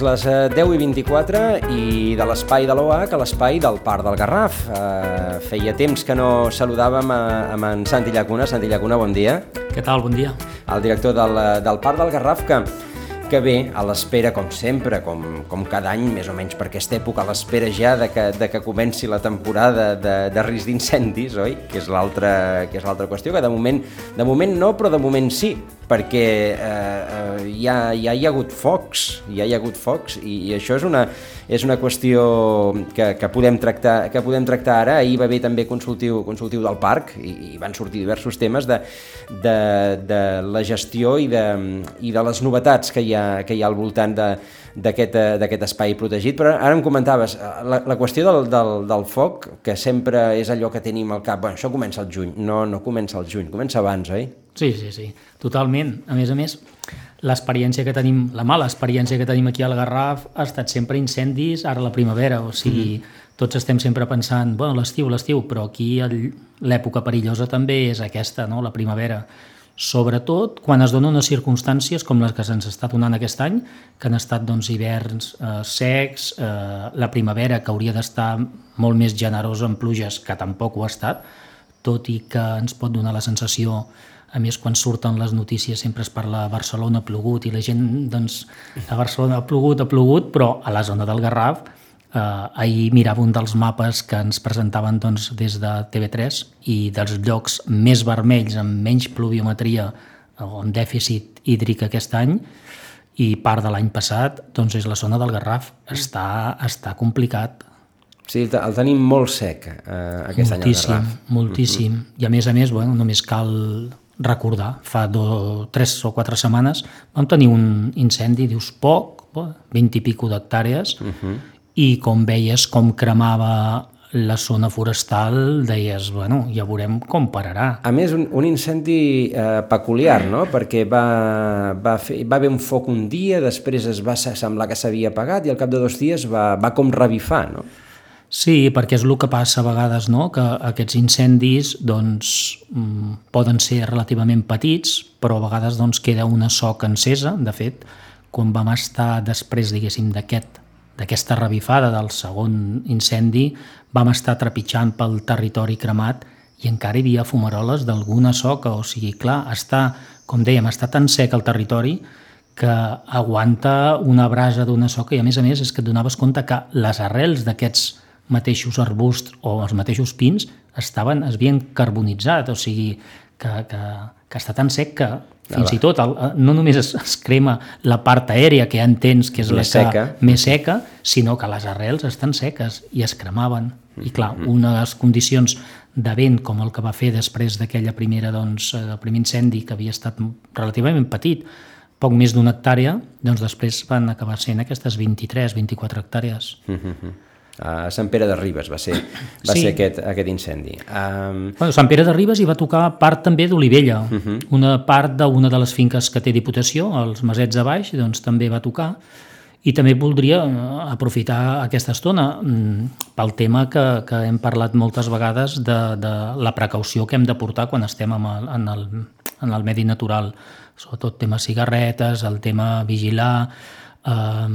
Doncs les 10 eh, i 24 i de l'espai de l'OAC a l'espai del Parc del Garraf. Uh, feia temps que no saludàvem a, amb en Santi Llacuna. Santi Llacuna, bon dia. Què tal? Bon dia. El director del, del Parc del Garraf, que que ve a l'espera, com sempre, com, com cada any, més o menys per aquesta època, a l'espera ja de que, de que comenci la temporada de, de risc d'incendis, oi? Que és l'altra qüestió, que de moment, de moment no, però de moment sí, perquè eh, eh, ja, ja hi ha hagut focs, ja hi ha hagut focs, i, i això és una, és una qüestió que, que, podem tractar, que podem tractar ara. Ahir va haver també consultiu, consultiu del parc i, i van sortir diversos temes de, de, de la gestió i de, i de les novetats que hi ha que hi ha al voltant d'aquest eh, espai protegit. Però ara em comentaves, eh, la, la qüestió del, del, del foc, que sempre és allò que tenim al cap, bueno, això comença al juny, no, no comença al juny, comença abans, oi? Sí, sí, sí, totalment. A més a més, l'experiència que tenim, la mala experiència que tenim aquí al Garraf ha estat sempre incendis ara la primavera, o sigui, mm. tots estem sempre pensant, bueno, l'estiu, l'estiu, però aquí l'època perillosa també és aquesta, no?, la primavera sobretot quan es donen unes circumstàncies com les que se'ns està donant aquest any, que han estat doncs, hiverns eh, secs, eh, la primavera que hauria d'estar molt més generosa en pluges, que tampoc ho ha estat, tot i que ens pot donar la sensació a més, quan surten les notícies sempre es parla Barcelona ha plogut i la gent, doncs, a Barcelona ha plogut, ha plogut, però a la zona del Garraf Eh, ahir mirava un dels mapes que ens presentaven doncs, des de TV3 i dels llocs més vermells amb menys pluviometria o amb dèficit hídric aquest any i part de l'any passat doncs és la zona del Garraf. Està, està complicat. Sí, el tenim molt sec eh, aquest moltíssim, any al Garraf. Moltíssim, mm -hmm. I a més a més, bueno, només cal recordar, fa do, tres o quatre setmanes vam tenir un incendi, dius poc, 20 i pico d'hectàrees, uh -huh i com veies com cremava la zona forestal, deies, bueno, ja veurem com pararà. A més, un, un incendi eh, peculiar, no? Perquè va, va, fer, va haver un foc un dia, després es va semblar que s'havia apagat i al cap de dos dies va, va com revifar, no? Sí, perquè és el que passa a vegades, no? que aquests incendis doncs, mm, poden ser relativament petits, però a vegades doncs, queda una soca encesa. De fet, quan vam estar després, diguéssim, d'aquest d'aquesta revifada del segon incendi vam estar trepitjant pel territori cremat i encara hi havia fumaroles d'alguna soca, o sigui, clar, està, com dèiem, està tan sec el territori que aguanta una brasa d'una soca i a més a més és que et donaves compte que les arrels d'aquests mateixos arbusts o els mateixos pins estaven, es havien carbonitzat, o sigui, que, que, que està tan sec que fins i tot el, no només es, es crema la part aèria que ja entens que és més la que, seca. més seca, sinó que les arrels estan seques i es cremaven. I clar, mm-hmm. una de les condicions de vent com el que va fer després d'aquella primera, doncs, el primer incendi que havia estat relativament petit, poc més d'una hectàrea, doncs després van acabar sent aquestes 23-24 hectàrees. Mm -hmm a Sant Pere de Ribes va ser, va sí. ser aquest, aquest incendi. Um... Bueno, Sant Pere de Ribes hi va tocar part també d'Olivella, uh -huh. una part d'una de les finques que té Diputació, els Masets de Baix, doncs també va tocar, i també voldria eh, aprofitar aquesta estona mm, pel tema que, que hem parlat moltes vegades de, de la precaució que hem de portar quan estem en el, en el, en el medi natural, sobretot tema cigarretes, el tema vigilar... Eh,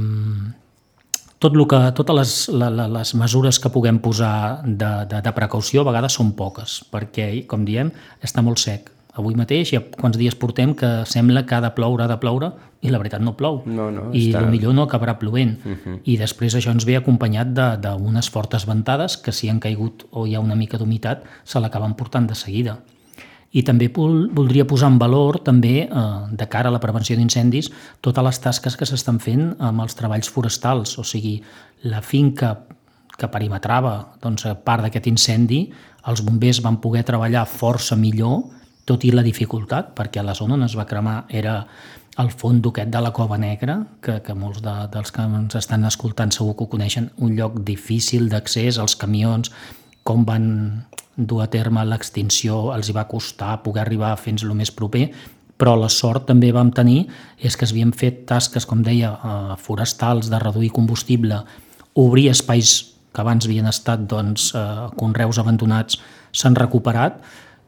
tot el que, totes les, la, les mesures que puguem posar de, de, de precaució a vegades són poques, perquè, com diem, està molt sec. Avui mateix, ja quants dies portem que sembla que ha de ploure, ha de ploure, i la veritat no plou. No, no, I està... millor no acabarà plovent. Uh mhm. -huh. I després això ens ve acompanyat d'unes fortes ventades que si han caigut o hi ha una mica d'humitat se l'acaben portant de seguida. I també voldria posar en valor, també, eh, de cara a la prevenció d'incendis, totes les tasques que s'estan fent amb els treballs forestals, o sigui, la finca que perimetrava doncs, part d'aquest incendi, els bombers van poder treballar força millor, tot i la dificultat, perquè la zona on es va cremar era el fons aquest de la Cova Negra, que, que molts de, dels que ens estan escoltant segur que ho coneixen, un lloc difícil d'accés, als camions, com van dur a terme l'extinció els hi va costar poder arribar fins lo més proper, però la sort també vam tenir és que es havien fet tasques, com deia, eh, forestals, de reduir combustible, obrir espais que abans havien estat doncs, eh, conreus abandonats, s'han recuperat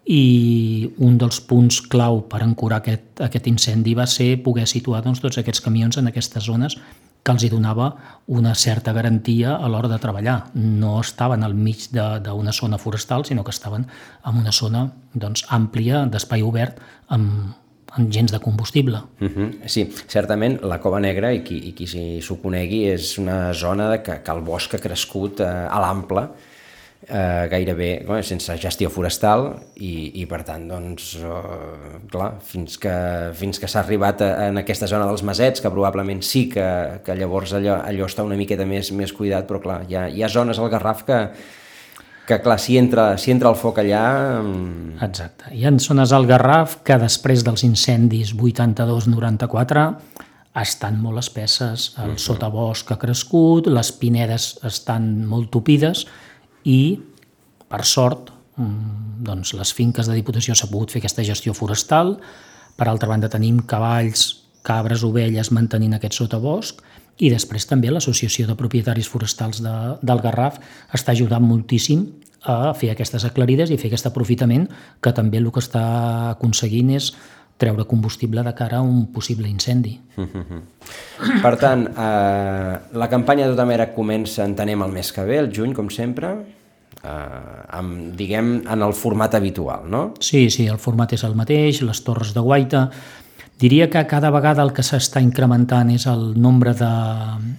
i un dels punts clau per ancorar aquest, aquest incendi va ser poder situar doncs, tots aquests camions en aquestes zones que els hi donava una certa garantia a l'hora de treballar. No estaven al mig d'una zona forestal, sinó que estaven en una zona doncs, àmplia, d'espai obert, amb, amb gens de combustible. Uh -huh. Sí, certament la Cova Negra, i qui, i qui s'ho conegui, és una zona que, que el bosc ha crescut eh, a l'ample, eh, gairebé no, sense gestió forestal i, i per tant, doncs, eh, clar, fins que, fins que s'ha arribat a, en aquesta zona dels masets, que probablement sí que, que llavors allò, allò està una miqueta més, més cuidat, però clar, hi ha, hi ha zones al Garraf que, que clar, si entra, si entra el foc allà... Mm, Exacte. Hi ha zones al Garraf que després dels incendis 82-94 estan molt espesses, el uh -huh. sotabosc ha crescut, les pinedes estan molt tupides i, per sort, mm, doncs les finques de Diputació s'ha pogut fer aquesta gestió forestal. Per altra banda, tenim cavalls, cabres, ovelles mantenint aquest sotabosc i després també l'Associació de Propietaris Forestals de, del Garraf està ajudant moltíssim a fer aquestes aclarides i fer aquest aprofitament que també el que està aconseguint és treure combustible de cara a un possible incendi. Per tant, eh, la campanya de tota manera comença, entenem, el mes que ve, el juny, com sempre, eh, amb, diguem, en el format habitual, no? Sí, sí, el format és el mateix, les torres de guaita... Diria que cada vegada el que s'està incrementant és el nombre de,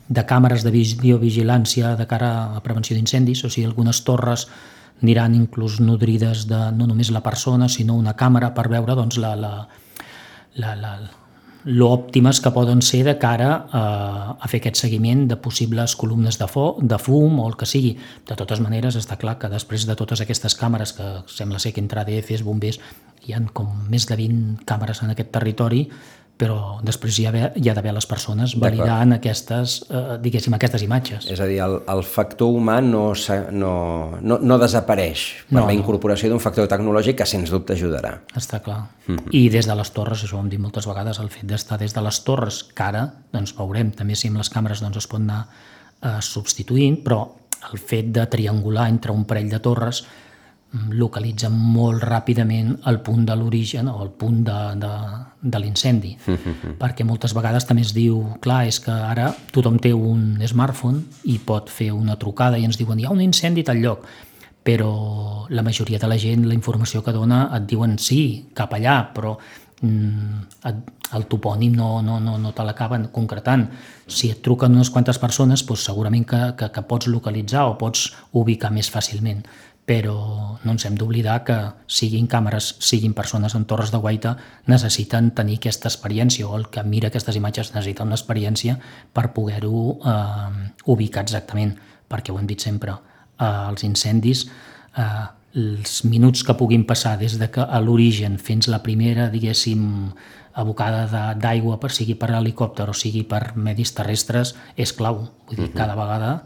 de càmeres de videovigilància de cara a prevenció d'incendis, o sigui, algunes torres aniran inclús nodrides de no només la persona, sinó una càmera per veure doncs, la, la, la, la, lo òptimes que poden ser de cara a, a fer aquest seguiment de possibles columnes de, fo, de fum o el que sigui. De totes maneres, està clar que després de totes aquestes càmeres, que sembla ser que entre ADFs, bombers, hi han com més de 20 càmeres en aquest territori, però després hi ha, hi ha d'haver les persones validant aquestes, eh, diguéssim, aquestes imatges. És a dir, el, el factor humà no, no, no, no desapareix per no, la incorporació d'un factor tecnològic que sens dubte ajudarà. Està clar. Mm -hmm. I des de les torres, això ho hem dit moltes vegades, el fet d'estar des de les torres, que ara doncs, veurem també si amb les càmeres doncs, es pot anar eh, substituint, però el fet de triangular entre un parell de torres localitza molt ràpidament el punt de l'origen o el punt de, de, de l'incendi. Perquè moltes vegades també es diu, clar, és que ara tothom té un smartphone i pot fer una trucada i ens diuen hi ha un incendi a tal lloc, però la majoria de la gent, la informació que dona, et diuen sí, cap allà, però mm, et, el topònim no, no, no, no te l'acaben concretant. Si et truquen unes quantes persones, doncs segurament que, que, que pots localitzar o pots ubicar més fàcilment però no ens hem d'oblidar que siguin càmeres, siguin persones en torres de guaita, necessiten tenir aquesta experiència o el que mira aquestes imatges necessita una experiència per poder-ho eh, ubicar exactament, perquè ho hem dit sempre, eh, els incendis, eh, els minuts que puguin passar des de que a l'origen fins la primera, diguéssim, abocada d'aigua, per sigui per helicòpter o sigui per medis terrestres, és clau. Vull dir, uh -huh. cada vegada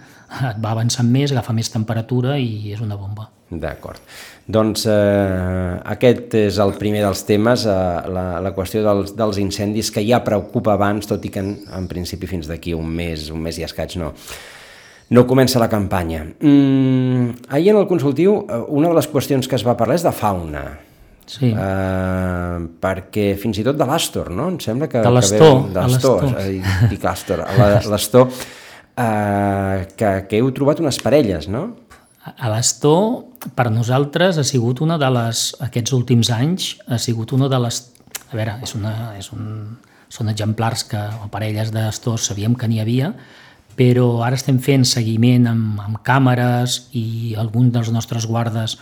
et va avançant més, agafa més temperatura i és una bomba. D'acord. Doncs eh, aquest és el primer dels temes, eh, la, la qüestió dels, dels incendis, que ja preocupa abans, tot i que en, en principi fins d'aquí un mes, un mes i escaig no, no comença la campanya. Mm, ahir en el consultiu, eh, una de les qüestions que es va parlar és de fauna. Sí. Uh, perquè fins i tot de l'Astor, no? Em sembla que... De l'Astor. De l'Astor, dic l'Astor. L'Astor, uh, que, que heu trobat unes parelles, no? A l'Astor, per nosaltres, ha sigut una de les... Aquests últims anys, ha sigut una de les... A veure, és una, és un, són exemplars que, o parelles d'Astor sabíem que n'hi havia, però ara estem fent seguiment amb, amb càmeres i alguns dels nostres guardes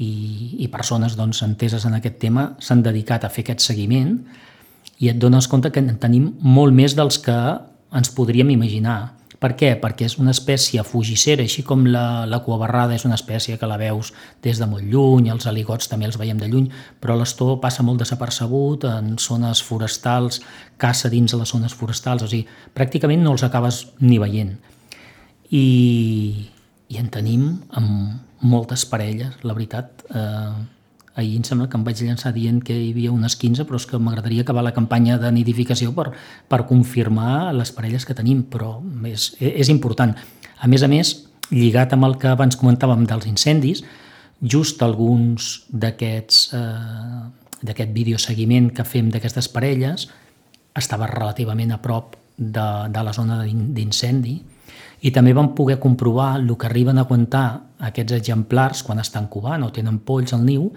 i, i persones doncs, enteses en aquest tema s'han dedicat a fer aquest seguiment i et dones compte que en tenim molt més dels que ens podríem imaginar. Per què? Perquè és una espècie fugissera, així com la, la cuabarrada és una espècie que la veus des de molt lluny, els aligots també els veiem de lluny, però l'astor passa molt desapercebut en zones forestals, caça dins de les zones forestals, o sigui, pràcticament no els acabes ni veient. I, i en tenim amb moltes parelles, la veritat. Eh, ahir em sembla que em vaig llançar dient que hi havia unes 15, però és que m'agradaria acabar la campanya de nidificació per, per confirmar les parelles que tenim, però és, és important. A més a més, lligat amb el que abans comentàvem dels incendis, just alguns d'aquests eh, d'aquest videoseguiment que fem d'aquestes parelles estava relativament a prop de, de la zona d'incendi i també vam poder comprovar el que arriben a aguantar aquests exemplars quan estan covant o tenen polls al niu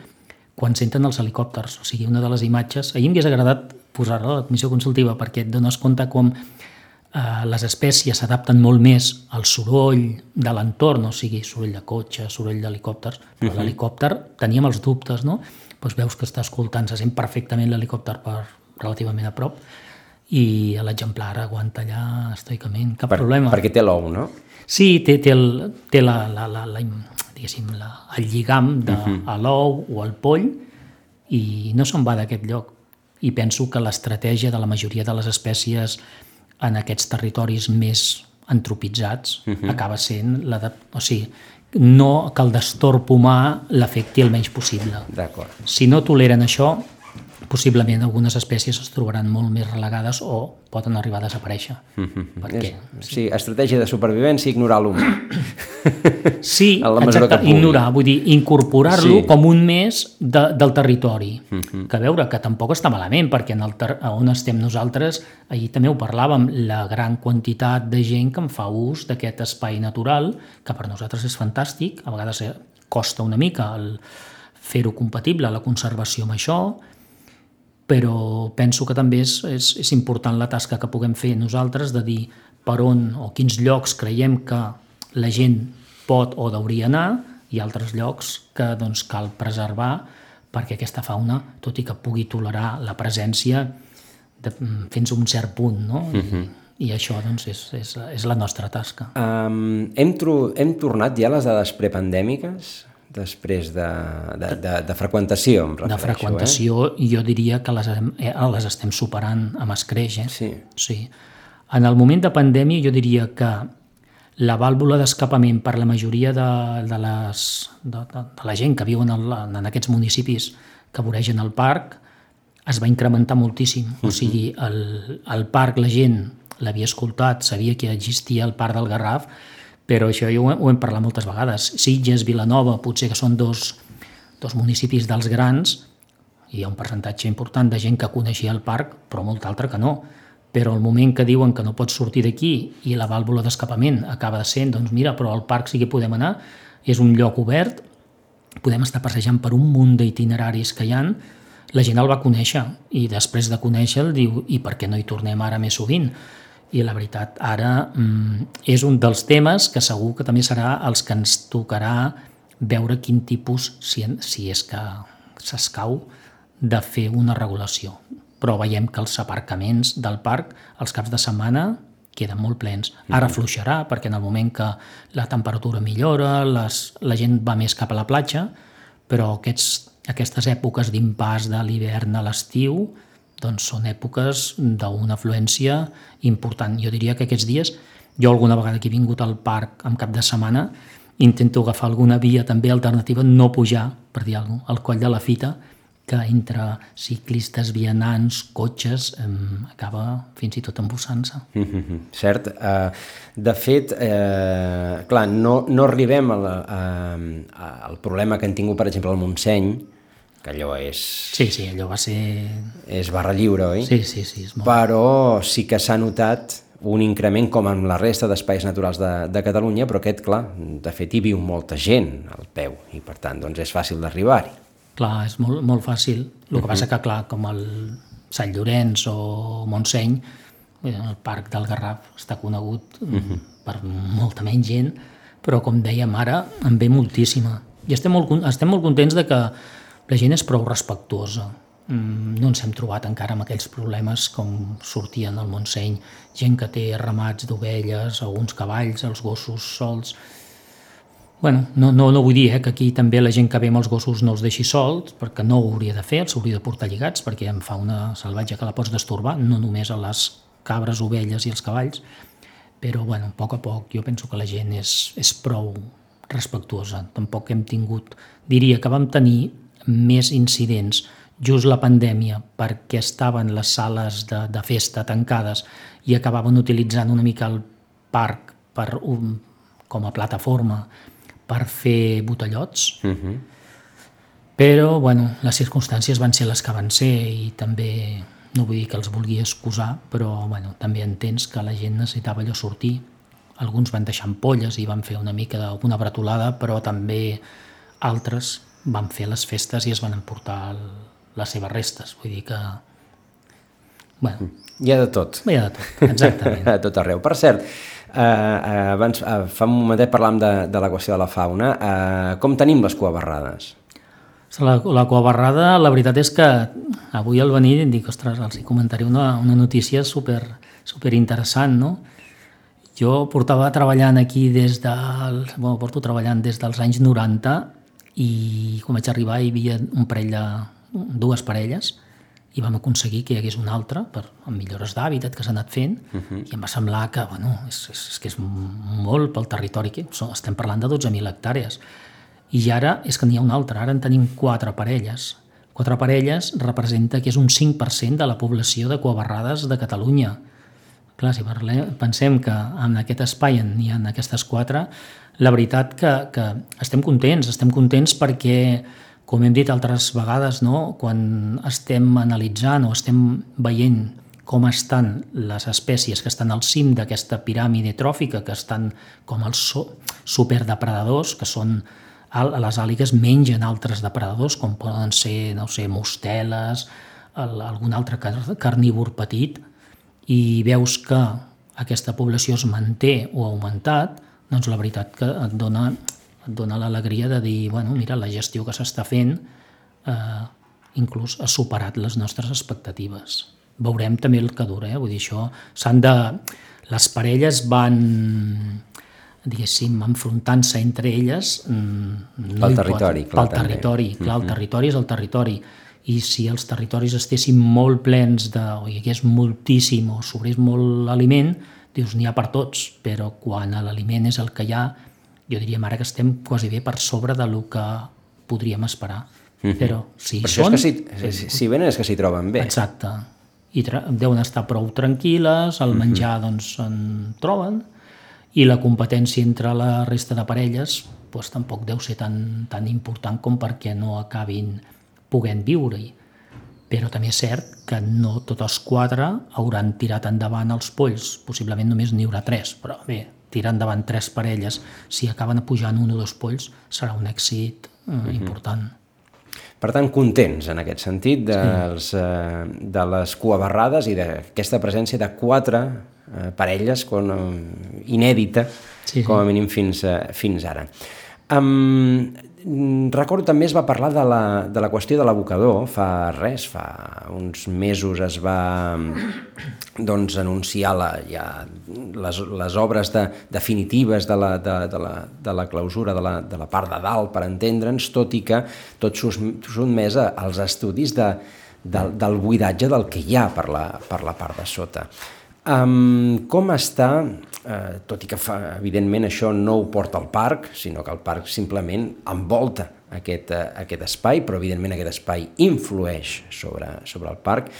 quan senten els helicòpters. O sigui, una de les imatges... Ahir m'hagués agradat posar-la a la comissió consultiva perquè et dones compte com eh, les espècies s'adapten molt més al soroll de l'entorn, o sigui, soroll de cotxe, soroll d'helicòpters, però uh -huh. l'helicòpter teníem els dubtes, no? Doncs veus que està escoltant, se sent perfectament l'helicòpter per relativament a prop i l'exemplar aguanta allà estoicament, cap per, problema. Perquè té l'ou, no? Sí, té, té, el, té la, la, la, la, diguéssim, la, el lligam de uh -huh. l'ou o el poll i no se'n va d'aquest lloc. I penso que l'estratègia de la majoria de les espècies en aquests territoris més antropitzats uh -huh. acaba sent la de, o sigui, no que el destorb humà l'afecti el menys possible. D'acord. Si no toleren això, possiblement algunes espècies es trobaran molt més relegades o poden arribar a desaparèixer. Mm -hmm. Perquè, és, sí, estratègia de supervivència, ignorar l'humà. Sí, exacte, ignorar, vull dir, incorporar-lo sí. com un més de, del territori. Mm -hmm. Que veure, que tampoc està malament, perquè en el on estem nosaltres, ahir també ho parlàvem, la gran quantitat de gent que en fa ús d'aquest espai natural, que per nosaltres és fantàstic, a vegades eh, costa una mica el fer-ho compatible, la conservació amb això, però penso que també és, és, és important la tasca que puguem fer nosaltres de dir per on o quins llocs creiem que la gent pot o hauria anar i altres llocs que doncs, cal preservar perquè aquesta fauna, tot i que pugui tolerar la presència de, fins a un cert punt, no? Uh -huh. I, i això doncs, és, és, és la nostra tasca. Um, hem, hem tornat ja a les dades prepandèmiques? Després de, de, de, de freqüentació, em refereixo. De freqüentació, eh? jo diria que les, eh, les estem superant amb escreix. Eh? Sí. sí. En el moment de pandèmia jo diria que la vàlvula d'escapament per la majoria de, de, les, de, de, de la gent que viu en, el, en aquests municipis que voregen el parc es va incrementar moltíssim. Uh -huh. O sigui, el, el parc la gent l'havia escoltat, sabia que existia el parc del Garraf, però això jo ho, ho hem parlat moltes vegades. Sitges, Vilanova, potser que són dos, dos municipis dels grans, i hi ha un percentatge important de gent que coneixia el parc, però molt altre que no. Però el moment que diuen que no pots sortir d'aquí i la vàlvula d'escapament acaba sent, doncs mira, però al parc sí que podem anar, és un lloc obert, podem estar passejant per un munt d'itineraris que hi han, la gent el va conèixer i després de conèixer-lo diu i per què no hi tornem ara més sovint? I la veritat, ara mm, és un dels temes que segur que també serà els que ens tocarà veure quin tipus, si, si és que s'escau, de fer una regulació. Però veiem que els aparcaments del parc els caps de setmana queden molt plens. Ara mhm. fluixarà, perquè en el moment que la temperatura millora, les, la gent va més cap a la platja, però aquests, aquestes èpoques d'impàs de l'hivern a l'estiu doncs són èpoques d'una afluència important. Jo diria que aquests dies, jo alguna vegada que he vingut al parc en cap de setmana, intento agafar alguna via també alternativa, no pujar, per dir alguna cosa, al coll de la fita, que entre ciclistes, vianants, cotxes, eh, acaba fins i tot embussant-se. Mm -hmm, cert. Uh, de fet, eh, clar, no, no arribem a, a, al problema que han tingut, per exemple, al Montseny, que allò és... Sí, sí, allò va ser... És barra lliure, oi? Sí, sí, sí. És molt... Però sí que s'ha notat un increment com en la resta d'espais naturals de, de Catalunya, però aquest, clar, de fet hi viu molta gent al peu i per tant doncs és fàcil d'arribar-hi. Clar, és molt, molt fàcil. El que uh -huh. passa que, clar, com el Sant Llorenç o Montseny, el Parc del Garraf està conegut uh -huh. per molta menys gent, però com dèiem ara, en ve moltíssima. I estem molt, estem molt contents de que la gent és prou respectuosa. Mm, no ens hem trobat encara amb aquells problemes com sortien al Montseny, gent que té ramats d'ovelles, alguns cavalls, els gossos sols... Bueno, no, no, no vull dir eh, que aquí també la gent que ve amb els gossos no els deixi sols, perquè no ho hauria de fer, els hauria de portar lligats, perquè em fa una salvatge que la pots destorbar, no només a les cabres, ovelles i els cavalls, però bueno, a poc a poc jo penso que la gent és, és prou respectuosa. Tampoc hem tingut... Diria que vam tenir més incidents just la pandèmia perquè estaven les sales de, de festa tancades i acabaven utilitzant una mica el parc per un, com a plataforma per fer botellots. Uh -huh. Però, bueno, les circumstàncies van ser les que van ser i també no vull dir que els vulgui excusar, però bueno, també entens que la gent necessitava allò sortir. Alguns van deixar ampolles i van fer una mica d'una bretolada, però també altres van fer les festes i es van emportar el, les seves restes. Vull dir que... Bueno, hi ha de tot. Hi ha de tot, exactament. a tot arreu. Per cert, eh, eh, abans, eh, fa un momentet parlàvem de, de la qüestió de la fauna. Eh, com tenim les cuabarrades? La, la coabarrada, la veritat és que avui al venir em dic, ostres, els hi comentaré una, una notícia super, super interessant, no? Jo portava treballant aquí des del... Bueno, porto treballant des dels anys 90 i quan vaig arribar hi havia un parell de... dues parelles i vam aconseguir que hi hagués una altra per, amb millores d'hàbitat que s'ha anat fent uh -huh. i em va semblar que, bueno, és, és, és que és molt pel territori que estem parlant de 12.000 hectàrees i ara és que n'hi ha una altra, ara en tenim quatre parelles. Quatre parelles representa que és un 5% de la població de coabarrades de Catalunya. Clar, si parlem, pensem que en aquest espai n'hi ha aquestes quatre, la veritat que, que estem contents, estem contents perquè, com hem dit altres vegades, no? quan estem analitzant o estem veient com estan les espècies que estan al cim d'aquesta piràmide tròfica, que estan com els superdepredadors, que són les àligues mengen altres depredadors, com poden ser, no sé, mosteles, algun altre carnívor petit, i veus que aquesta població es manté o ha augmentat, doncs la veritat que et dona, et dona l'alegria de dir, bueno, mira, la gestió que s'està fent eh, inclús ha superat les nostres expectatives. Veurem també el que dura, eh? vull dir, això s'han de... Les parelles van diguéssim, enfrontant-se entre elles... Mm, no pel territori, pot, clar. Pel territori, clar, el mm-hmm. territori és el territori. I si els territoris estessin molt plens de, o hi hagués moltíssim o sobrés molt aliment, dius, n'hi ha per tots, però quan l'aliment és el que hi ha, jo diríem ara que estem quasi bé per sobre de lo que podríem esperar. Mm -hmm. Però si per són... És que si, si, si venen és que s'hi troben bé. Exacte. I deuen estar prou tranquil·les, el mm-hmm. menjar mm -hmm. doncs se'n troben, i la competència entre la resta de parelles doncs, tampoc deu ser tan, tan important com perquè no acabin poguent viure-hi. Però també és cert que no tots els quatre hauran tirat endavant els polls, possiblement només n'hi haurà tres, però bé, tirar endavant tres parelles, si acaben pujant un o dos polls, serà un èxit eh, mm -hmm. important. Per tant, contents en aquest sentit dels, sí. eh, de les cuabarrades i d'aquesta presència de quatre eh, parelles com, eh, inèdita, sí, sí. com a mínim fins, eh, fins ara. Um, recordo també es va parlar de la, de la qüestió de l'abocador, fa res, fa uns mesos es va doncs, anunciar la, ja, les, les obres de, definitives de la, de, de, la, de la clausura de la, de la part de dalt, per entendre'ns, tot i que tot sotmès als estudis de, de, del buidatge del que hi ha per la, per la part de sota. Um, com està, uh, tot i que fa, evidentment això no ho porta al parc, sinó que el parc simplement envolta aquest, uh, aquest espai, però evidentment aquest espai influeix sobre, sobre el parc,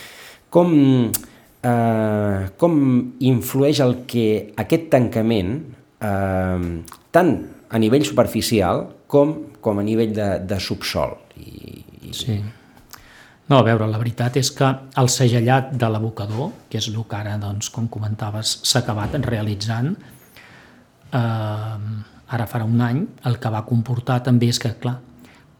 com, uh, com influeix el que aquest tancament, uh, tant a nivell superficial com, com a nivell de, de subsol. I, i... Sí no, a veure, la veritat és que el segellat de l'abocador, que és el que ara, doncs, com comentaves, s'ha acabat realitzant, eh, ara farà un any, el que va comportar també és que, clar,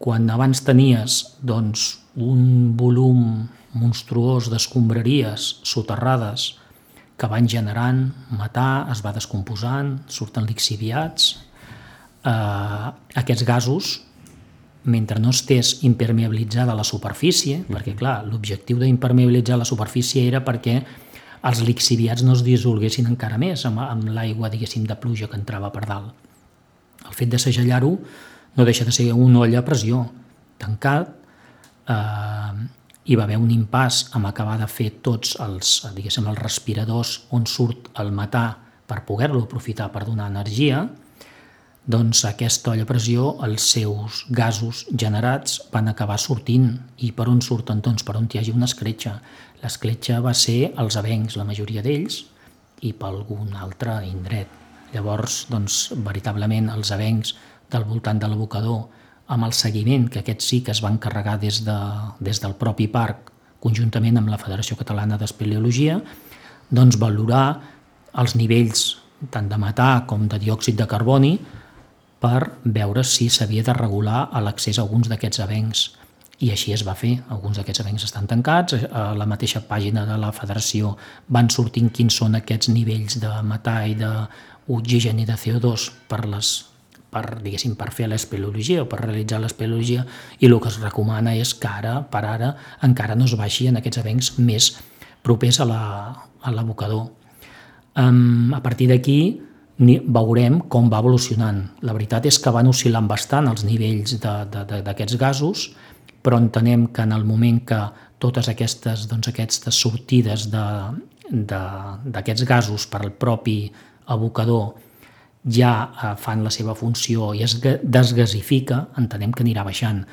quan abans tenies doncs, un volum monstruós d'escombraries soterrades que van generant matar, es va descomposant, surten lixiviats, eh, aquests gasos mentre no estés impermeabilitzada la superfície, mm. perquè clar, l'objectiu d'impermeabilitzar la superfície era perquè els lixiviats no es dissolguessin encara més amb, amb l'aigua, diguéssim, de pluja que entrava per dalt. El fet de segellar-ho no deixa de ser un olla a pressió tancat, eh, hi va haver un impàs amb acabar de fer tots els, diguéssim, els respiradors on surt el metà per poder-lo aprofitar per donar energia, doncs aquesta olla a pressió, els seus gasos generats van acabar sortint. I per on surten? Doncs per on hi hagi una escletxa. L'escletxa va ser els avencs, la majoria d'ells, i per algun altre indret. Llavors, doncs, veritablement, els avencs del voltant de l'abocador, amb el seguiment, que aquests sí que es van carregar des, de, des del propi parc, conjuntament amb la Federació Catalana d'Espeleologia, doncs valorar els nivells tant de metà com de diòxid de carboni per veure si s'havia de regular l'accés a alguns d'aquests avencs. I així es va fer. Alguns d'aquests avencs estan tancats. A la mateixa pàgina de la federació van sortint quins són aquests nivells de metà i d'oxigen i de CO2 per les per, diguéssim, per fer l'espeleologia o per realitzar l'espeleologia i el que es recomana és que ara, per ara, encara no es baixi en aquests avencs més propers a l'abocador. Um, a partir d'aquí veurem com va evolucionant. La veritat és que van oscil·lant bastant els nivells d'aquests gasos, però entenem que en el moment que totes aquestes, doncs, aquestes sortides d'aquests gasos per al propi abocador ja eh, fan la seva funció i es desgasifica, entenem que anirà baixant,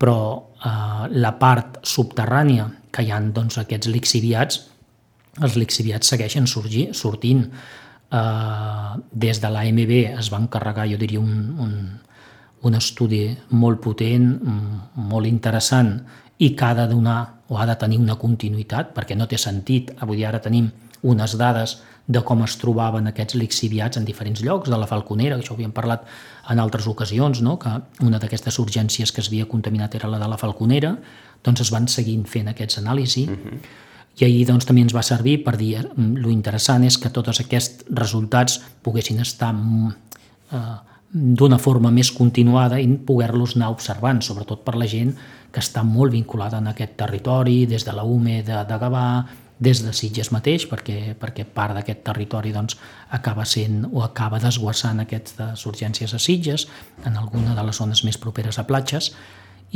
però eh, la part subterrània, que hi ha doncs, aquests lixiviats, els lixiviats segueixen sorgir, sortint. Eh, des de l'AMB es va encarregar, jo diria, un, un, un estudi molt potent, molt interessant, i que ha de donar o ha de tenir una continuïtat, perquè no té sentit. Avui ara tenim unes dades de com es trobaven aquests lixiviats en diferents llocs de la Falconera, que això ho havíem parlat en altres ocasions, no? que una d'aquestes urgències que es havia contaminat era la de la Falconera, doncs es van seguint fent aquests anàlisis, uh -huh. I ahir doncs, també ens va servir per dir mm, lo interessant és que tots aquests resultats poguessin estar mm, eh, d'una forma més continuada i poder-los anar observant, sobretot per la gent que està molt vinculada en aquest territori, des de la UME de, de Gavà, des de Sitges mateix, perquè, perquè part d'aquest territori doncs, acaba sent o acaba desguassant aquestes urgències a Sitges, en alguna de les zones més properes a platges,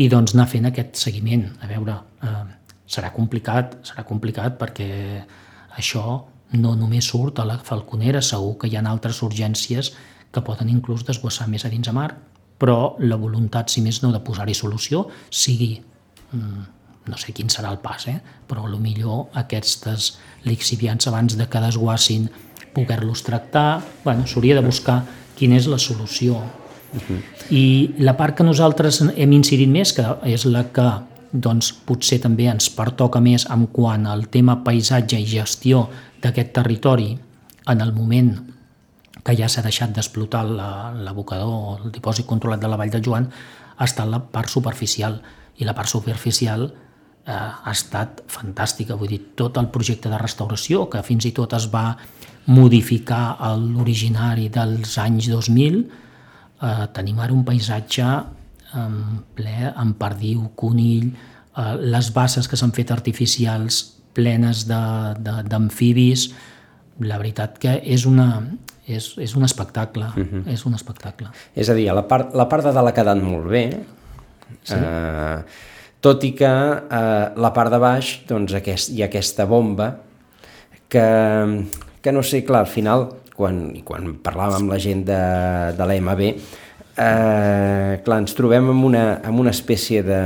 i doncs anar fent aquest seguiment. A veure, eh, serà complicat, serà complicat perquè això no només surt a la Falconera, segur que hi ha altres urgències que poden inclús desguassar més a dins a mar, però la voluntat, si més no, de posar-hi solució, sigui mm, no sé quin serà el pas, eh? però a millor aquestes lixiviants abans de que desguassin poder-los tractar, bueno, s'hauria de buscar quina és la solució. Uh -huh. I la part que nosaltres hem incidit més, que és la que doncs, potser també ens pertoca més en quant al tema paisatge i gestió d'aquest territori en el moment que ja s'ha deixat d'explotar l'abocador o el dipòsit controlat de la Vall de Joan, ha estat la part superficial. I la part superficial eh, ha estat fantàstica. Vull dir, tot el projecte de restauració, que fins i tot es va modificar l'originari dels anys 2000, eh, tenim ara un paisatge en ple amb perdiu, conill, eh, les basses que s'han fet artificials plenes d'amfibis, la veritat que és una, és, és un espectacle, uh mhm. -huh. és un espectacle. És a dir, la part, la part de dalt ha quedat molt bé, sí. eh, tot i que eh, la part de baix doncs, aquest, hi ha aquesta bomba que, que no sé, clar, al final, quan, quan parlàvem amb la gent de, de l'EMB, eh, clar, ens trobem amb una, amb una espècie de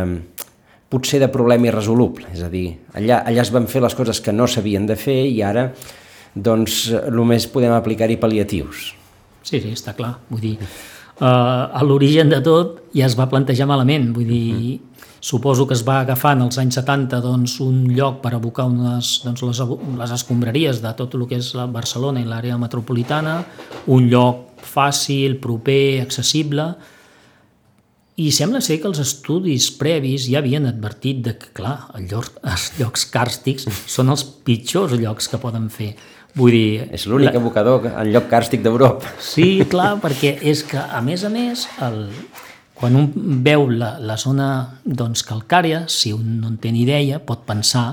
potser de problema irresoluble, és a dir, allà, allà es van fer les coses que no s'havien de fer i ara doncs només podem aplicar-hi pal·liatius. Sí, sí, està clar. Vull dir, uh, a l'origen de tot ja es va plantejar malament. Vull dir, uh -huh. Suposo que es va agafar en els anys 70 doncs, un lloc per abocar unes, doncs, les, les escombraries de tot el que és la Barcelona i l'àrea metropolitana, un lloc fàcil, proper, accessible, i sembla ser que els estudis previs ja havien advertit de que, clar, els llocs, els llocs càrstics són els pitjors llocs que poden fer. Vull dir... És l'únic la... abocador en lloc càrstic d'Europa. Sí, clar, perquè és que, a més a més, el, quan un veu la, la zona doncs, calcària, si un no en té ni idea, pot pensar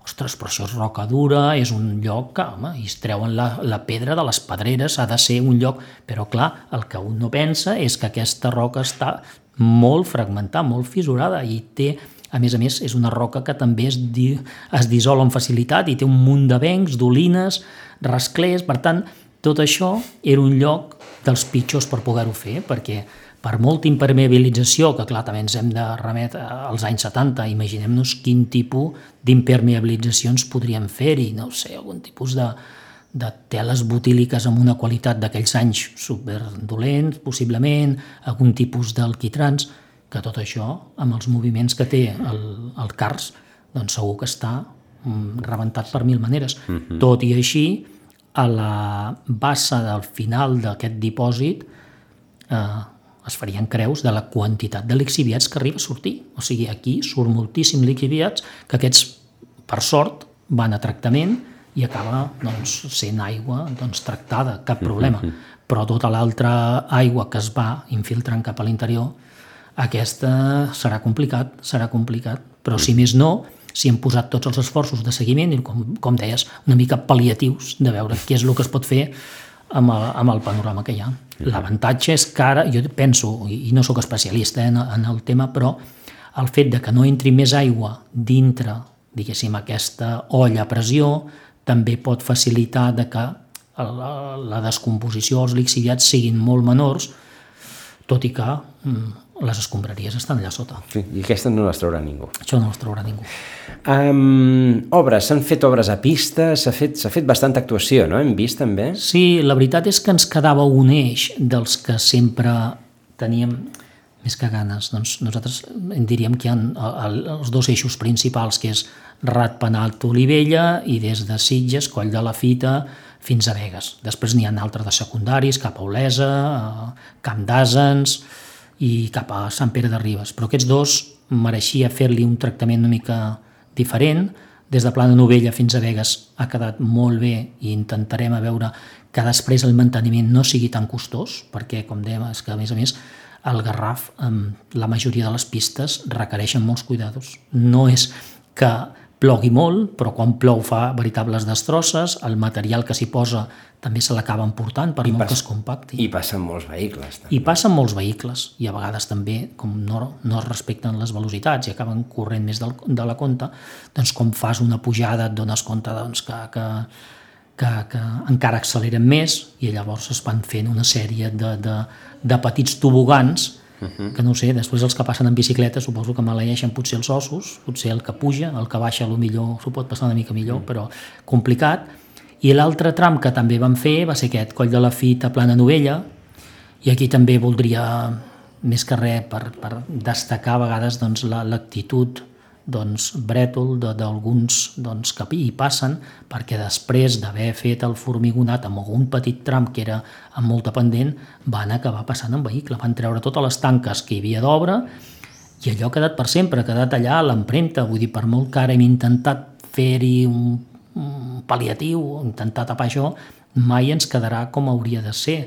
ostres, però això és roca dura, és un lloc que, home, i es treuen la, la pedra de les pedreres, ha de ser un lloc... Però, clar, el que un no pensa és que aquesta roca està molt fragmentada, molt fissurada, i té, a més a més, és una roca que també es, di, es dissol amb facilitat i té un munt de vencs, dolines, rasclers, per tant, tot això era un lloc dels pitjors per poder-ho fer, perquè per molta impermeabilització, que clar, també ens hem de remetre als anys 70, imaginem-nos quin tipus d'impermeabilitzacions podríem fer-hi, no sé, algun tipus de, de teles butíliques amb una qualitat d'aquells anys superdolents, possiblement, algun tipus d'alquitrans, que tot això, amb els moviments que té el, el CARS, doncs segur que està mm, rebentat per mil maneres. Uh -huh. Tot i així, a la bassa del final d'aquest dipòsit eh, es farien creus de la quantitat de lixiviats que arriba a sortir. O sigui, aquí surt moltíssim lixiviats que aquests, per sort, van a tractament i acaba doncs, sent aigua doncs, tractada, cap problema. Uh -huh. Però tota l'altra aigua que es va infiltrant cap a l'interior, aquesta serà complicat, serà complicat. Però si més no, si hem posat tots els esforços de seguiment i, com, com deies, una mica pal·liatius de veure què és el que es pot fer amb el, amb el panorama que hi ha. L'avantatge és que ara, jo penso, i no sóc especialista en, en el tema, però el fet de que no entri més aigua dintre, diguéssim, aquesta olla a pressió, també pot facilitar de que la, la descomposició els lixiviats siguin molt menors, tot i que mm, les escombraries estan allà sota. Sí, I aquesta no les traurà ningú. Això no les traurà ningú. Um, obres, s'han fet obres a pista, s'ha fet, fet bastanta actuació, no? Hem vist també? Sí, la veritat és que ens quedava un eix dels que sempre teníem més que ganes. Doncs nosaltres en diríem que hi ha els dos eixos principals, que és Ratpenat Olivella i des de Sitges, Coll de la Fita, fins a Vegas. Després n'hi ha altres de secundaris, cap a Olesa, Camp d'Asens i cap a Sant Pere de Ribes. Però aquests dos mereixia fer-li un tractament una mica diferent. Des de Plana Novella fins a Vegas ha quedat molt bé i intentarem a veure que després el manteniment no sigui tan costós, perquè, com dèiem, és que a més a més el Garraf, la majoria de les pistes requereixen molts cuidados. No és que plogui molt, però quan plou fa veritables destrosses, el material que s'hi posa també se l'acaba emportant per I molt passa, que es compacti. I passen molts vehicles. També. I passen molts vehicles, i a vegades també, com no, no es respecten les velocitats i acaben corrent més del, de la compta, doncs com fas una pujada et dones compte doncs, que, que, que, que encara acceleren més i llavors es van fent una sèrie de, de, de petits tobogans Uh -huh. que no sé, després els que passen en bicicleta suposo que maleeixen potser els ossos, potser el que puja, el que baixa lo millor s'ho pot passar una mica millor, uh -huh. però complicat. I l'altre tram que també vam fer va ser aquest, Coll de la Fita, Plana Novella, i aquí també voldria, més que res, per, per destacar a vegades doncs, l'actitud la, doncs, brètol d'alguns doncs, que hi passen perquè després d'haver fet el formigonat amb algun petit tram que era amb molta pendent, van acabar passant en vehicle, van treure totes les tanques que hi havia d'obra i allò ha quedat per sempre, ha quedat allà a l'empremta, vull dir, per molt que ara hem intentat fer-hi un, un pal·liatiu, intentar tapar això, mai ens quedarà com hauria de ser.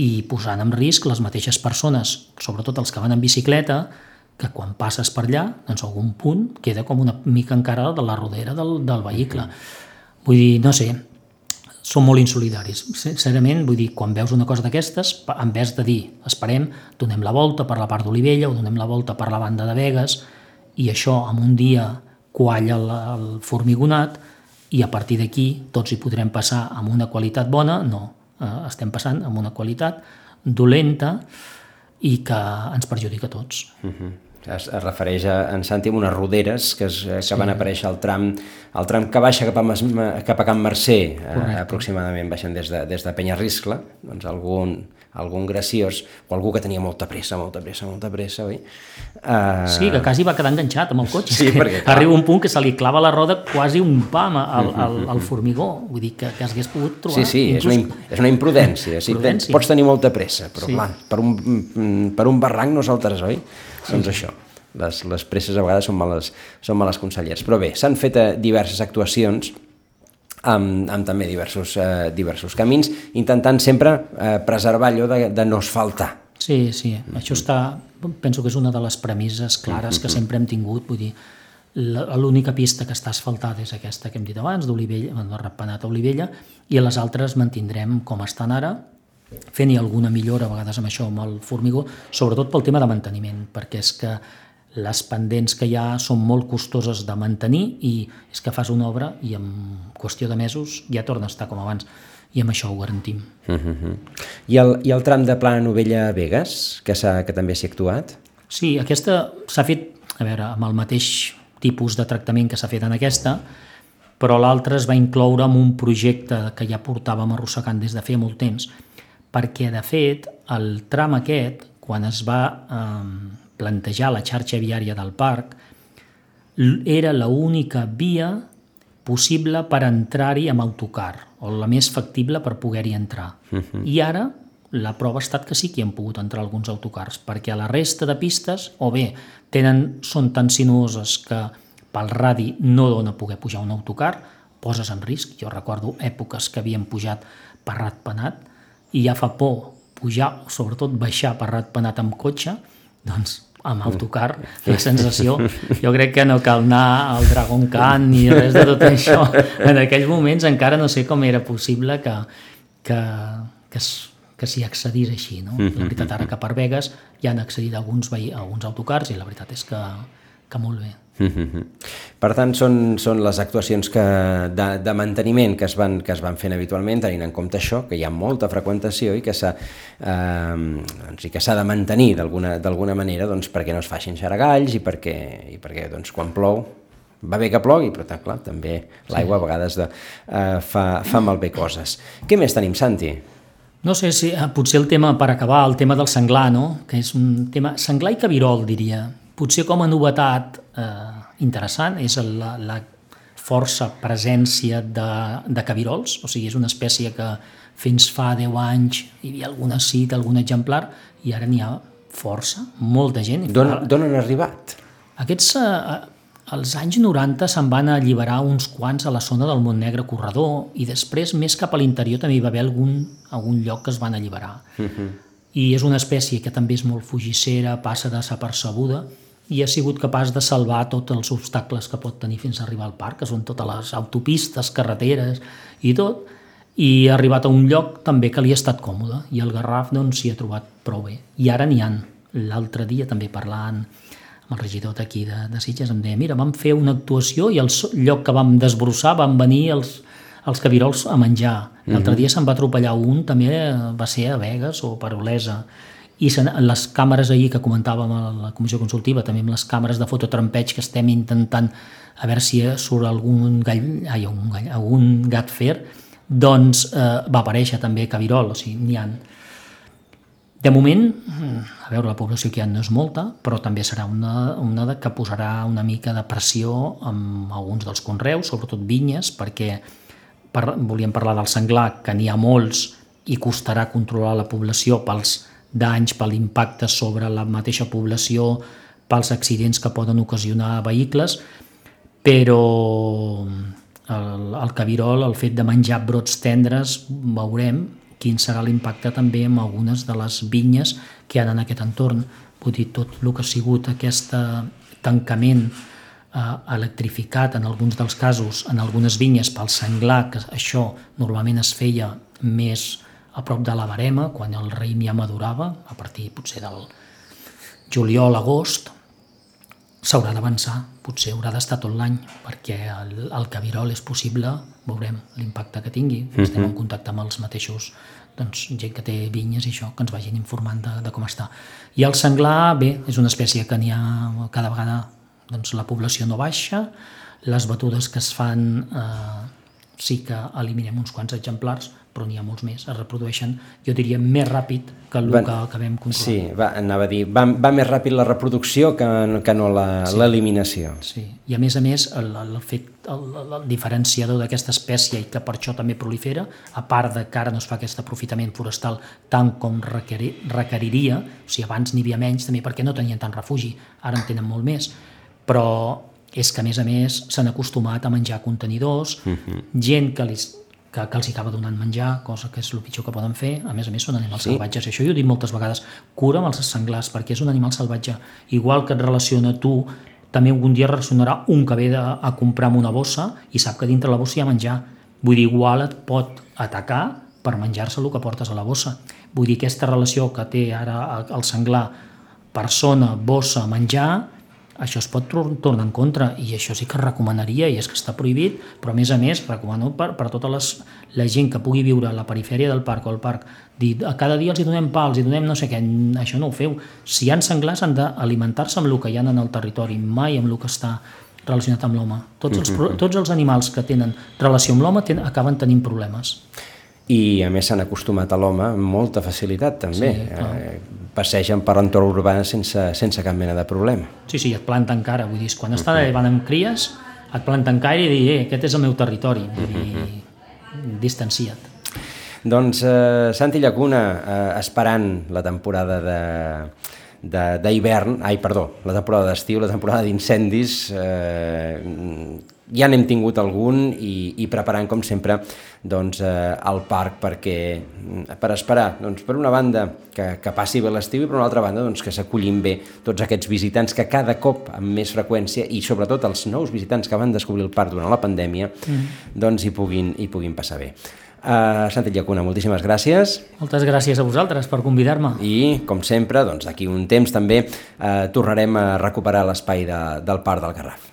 I posant en risc les mateixes persones, sobretot els que van en bicicleta, que quan passes per allà, doncs algun punt queda com una mica encara de la rodera del, del vehicle. Vull dir, no sé, són molt insolidaris. Sincerament, vull dir, quan veus una cosa d'aquestes, en vez de dir, esperem, donem la volta per la part d'Olivella o donem la volta per la banda de Vegas i això en un dia qualla el, el formigonat i a partir d'aquí tots hi podrem passar amb una qualitat bona, no, eh, estem passant amb una qualitat dolenta i que ens perjudica a tots. Uh mhm. -huh es, es refereix a, en Santi amb unes roderes que, es, que sí. van aparèixer al tram, al tram que baixa cap a, cap a Can Mercè, eh, aproximadament baixant des de, des de Penyarriscle, doncs algun, algun graciós, o algú que tenia molta pressa, molta pressa, molta pressa, oi? Uh... Sí, que quasi va quedar enganxat amb el cotxe. Sí, perquè, clar... Arriba un punt que se li clava la roda quasi un pam al, al, al formigó, vull dir que, que hagués pogut trobar... Sí, sí, inclús... és, una, és una imprudència, sí, imprudència. pots tenir molta pressa, però sí. clar, per un, per un barranc no saltaràs, oi? Doncs això, les, les presses a vegades són males, són males consellers. Però bé, s'han fet eh, diverses actuacions amb, amb també diversos, eh, diversos camins, intentant sempre eh, preservar allò de, de no asfaltar. Sí, sí, mm -hmm. això està, penso que és una de les premisses clares mm -hmm. que sempre hem tingut, vull dir, l'única pista que està asfaltada és aquesta que hem dit abans, d'Olivella, de Ratpenat a Olivella, i les altres mantindrem com estan ara, fent-hi alguna millora, a vegades amb això, amb el formigó, sobretot pel tema de manteniment, perquè és que les pendents que hi ha són molt costoses de mantenir i és que fas una obra i en qüestió de mesos ja torna a estar com abans i amb això ho garantim. Uh -huh. I, el, I el tram de Plana Novella Vegas, que, que també s'hi ha actuat? Sí, aquesta s'ha fet, a veure, amb el mateix tipus de tractament que s'ha fet en aquesta, però l'altra es va incloure en un projecte que ja portàvem arrossegant des de feia molt temps, perquè, de fet, el tram aquest, quan es va eh, plantejar la xarxa viària del parc, era l'única via possible per entrar-hi amb autocar, o la més factible per poder-hi entrar. Uh -huh. I ara la prova ha estat que sí que hi han pogut entrar alguns autocars, perquè a la resta de pistes, o bé tenen, són tan sinuoses que pel radi no dona poder pujar un autocar, poses en risc. Jo recordo èpoques que havien pujat per Ratpenat i ja fa por pujar, sobretot baixar per Ratpenat amb cotxe, doncs amb autocar, la sensació, jo crec que no cal anar al Dragon Khan ni res de tot això. En aquells moments encara no sé com era possible que, que, que, que s'hi accedís així. No? La veritat, ara que per Vegas ja han accedit alguns, alguns autocars i la veritat és que, que molt bé. Per tant, són, són les actuacions que, de, de manteniment que es, van, que es van fent habitualment, tenint en compte això, que hi ha molta freqüentació i que s'ha eh, doncs, i que de mantenir d'alguna manera doncs, perquè no es facin xaragalls i perquè, i perquè doncs, quan plou va bé que plogui, però clar, també l'aigua a vegades de, eh, fa, fa malbé coses. Què més tenim, Santi? No sé si eh, potser el tema, per acabar, el tema del senglar, no? que és un tema... Senglar i cabirol, diria Potser com a novetat eh, interessant és la, la força presència de, de cabirols, o sigui, és una espècie que fins fa 10 anys hi havia alguna cita, algun exemplar, i ara n'hi ha força, molta gent. D'on han arribat? Aquests, eh, als anys 90 se'n van alliberar uns quants a la zona del Montnegre Corredor i després, més cap a l'interior, també hi va haver algun, algun lloc que es van alliberar. Uh mhm. -huh. I és una espècie que també és molt fugissera, passa desapercebuda, i ha sigut capaç de salvar tots els obstacles que pot tenir fins a arribar al parc, que són totes les autopistes, carreteres i tot, i ha arribat a un lloc també que li ha estat còmode, i el Garraf doncs, s'hi ha trobat prou bé. I ara n'hi han. L'altre dia també parlant amb el regidor d'aquí de, de Sitges em deia, mira, vam fer una actuació i al lloc que vam desbrossar van venir els, els cabirols a menjar. L'altre mhm. dia se'n va atropellar un, també va ser a Vegas o per Olesa, i les càmeres ahir que comentàvem a la comissió consultiva, també amb les càmeres de fototrampeig que estem intentant a veure si surt algun, gall, ai, un gall, algun gat fer, doncs eh, va aparèixer també Cabirol, o sigui, n'hi ha. De moment, a veure, la població que hi ha no és molta, però també serà una, una que posarà una mica de pressió amb alguns dels conreus, sobretot vinyes, perquè per, volíem parlar del senglar, que n'hi ha molts i costarà controlar la població pels danys per l'impacte sobre la mateixa població, pels accidents que poden ocasionar vehicles, però el, el cabirol, el fet de menjar brots tendres, veurem quin serà l'impacte també amb algunes de les vinyes que hi ha en aquest entorn. Vull dir, tot el que ha sigut aquest tancament eh, electrificat en alguns dels casos, en algunes vinyes pel senglar, que això normalment es feia més a prop de la barema, quan el raïm ja madurava, a partir potser del juliol, agost, s'haurà d'avançar, potser haurà d'estar tot l'any, perquè el, el cabirol és possible, veurem l'impacte que tingui, mm -hmm. estem en contacte amb els mateixos doncs, gent que té vinyes i això, que ens vagin informant de, de com està. I el senglar, bé, és una espècie que n'hi ha cada vegada, doncs la població no baixa, les batudes que es fan eh, sí que eliminem uns quants exemplars, però n'hi ha molts més, es reprodueixen, jo diria, més ràpid que el va, que acabem controlant. Sí, va, anava a dir, va, va més ràpid la reproducció que, que no l'eliminació. Sí, sí, i a més a més, el, el, fet, el, el diferenciador d'aquesta espècie i que per això també prolifera, a part de que ara no es fa aquest aprofitament forestal tant com requeri, requeriria, o sigui, abans n'hi havia menys també perquè no tenien tant refugi, ara en tenen molt més, però és que a més a més s'han acostumat a menjar contenidors, uh mhm. -huh. gent que, li, que, que els acaba donant menjar, cosa que és el pitjor que poden fer, a més a més són animals sí. salvatges, això jo ho dic moltes vegades, cura amb els senglars perquè és un animal salvatge, igual que et relaciona tu, també algun dia relacionarà un que ve de, a comprar amb una bossa i sap que dintre la bossa hi ha menjar, vull dir, igual et pot atacar per menjar-se el que portes a la bossa, vull dir, aquesta relació que té ara el senglar persona, bossa, menjar, això es pot tornar en contra i això sí que recomanaria i és que està prohibit, però a més a més recomano per, per tota les, la gent que pugui viure a la perifèria del parc o al parc dir, a cada dia els hi donem pa, els hi donem no sé què, això no ho feu. Si hi ha senglars han d'alimentar-se amb el que hi ha en el territori, mai amb el que està relacionat amb l'home. Tots, els, mm-hmm. tots els animals que tenen relació amb l'home ten, acaben tenint problemes i a més s'han acostumat a l'home amb molta facilitat també. Sí, eh, passegen per l'entorn urbà sense, sense cap mena de problema. Sí, sí, et planten cara, vull dir, quan està van amb cries, et planten cara i dir, eh, aquest és el meu territori, vull dir, distancia't. Doncs eh, Santi Llacuna, eh, esperant la temporada de d'hivern, ai, perdó, la temporada d'estiu, la temporada d'incendis, eh, ja n'hem tingut algun i, i preparant, com sempre, doncs, eh, el parc perquè, per esperar, doncs, per una banda, que, que passi bé l'estiu i per una altra banda, doncs, que s'acullin bé tots aquests visitants que cada cop amb més freqüència i sobretot els nous visitants que van descobrir el parc durant la pandèmia, mm. doncs hi puguin, hi puguin passar bé. Uh, Santi Llacuna, moltíssimes gràcies. Moltes gràcies a vosaltres per convidar-me. I, com sempre, doncs, d'aquí un temps també uh, tornarem a recuperar l'espai de, del Parc del Garraf.